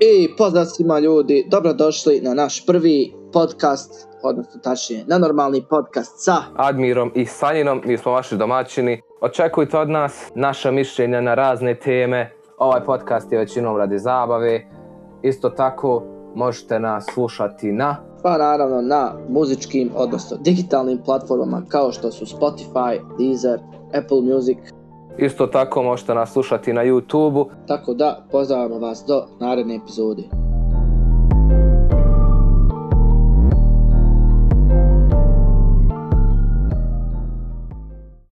I pozdrav svima ljudi, dobrodošli na naš prvi podcast, odnosno tačnije, na normalni podcast sa Admirom i Saninom, mi smo vaši domaćini. Očekujte od nas naša mišljenja na razne teme. Ovaj podcast je većinom radi zabave. Isto tako možete nas slušati na pa naravno na muzičkim, odnosno digitalnim platformama kao što su Spotify, Deezer, Apple Music, Isto tako možete nas slušati na YouTube-u. Tako da, pozdravamo vas do naredne epizode.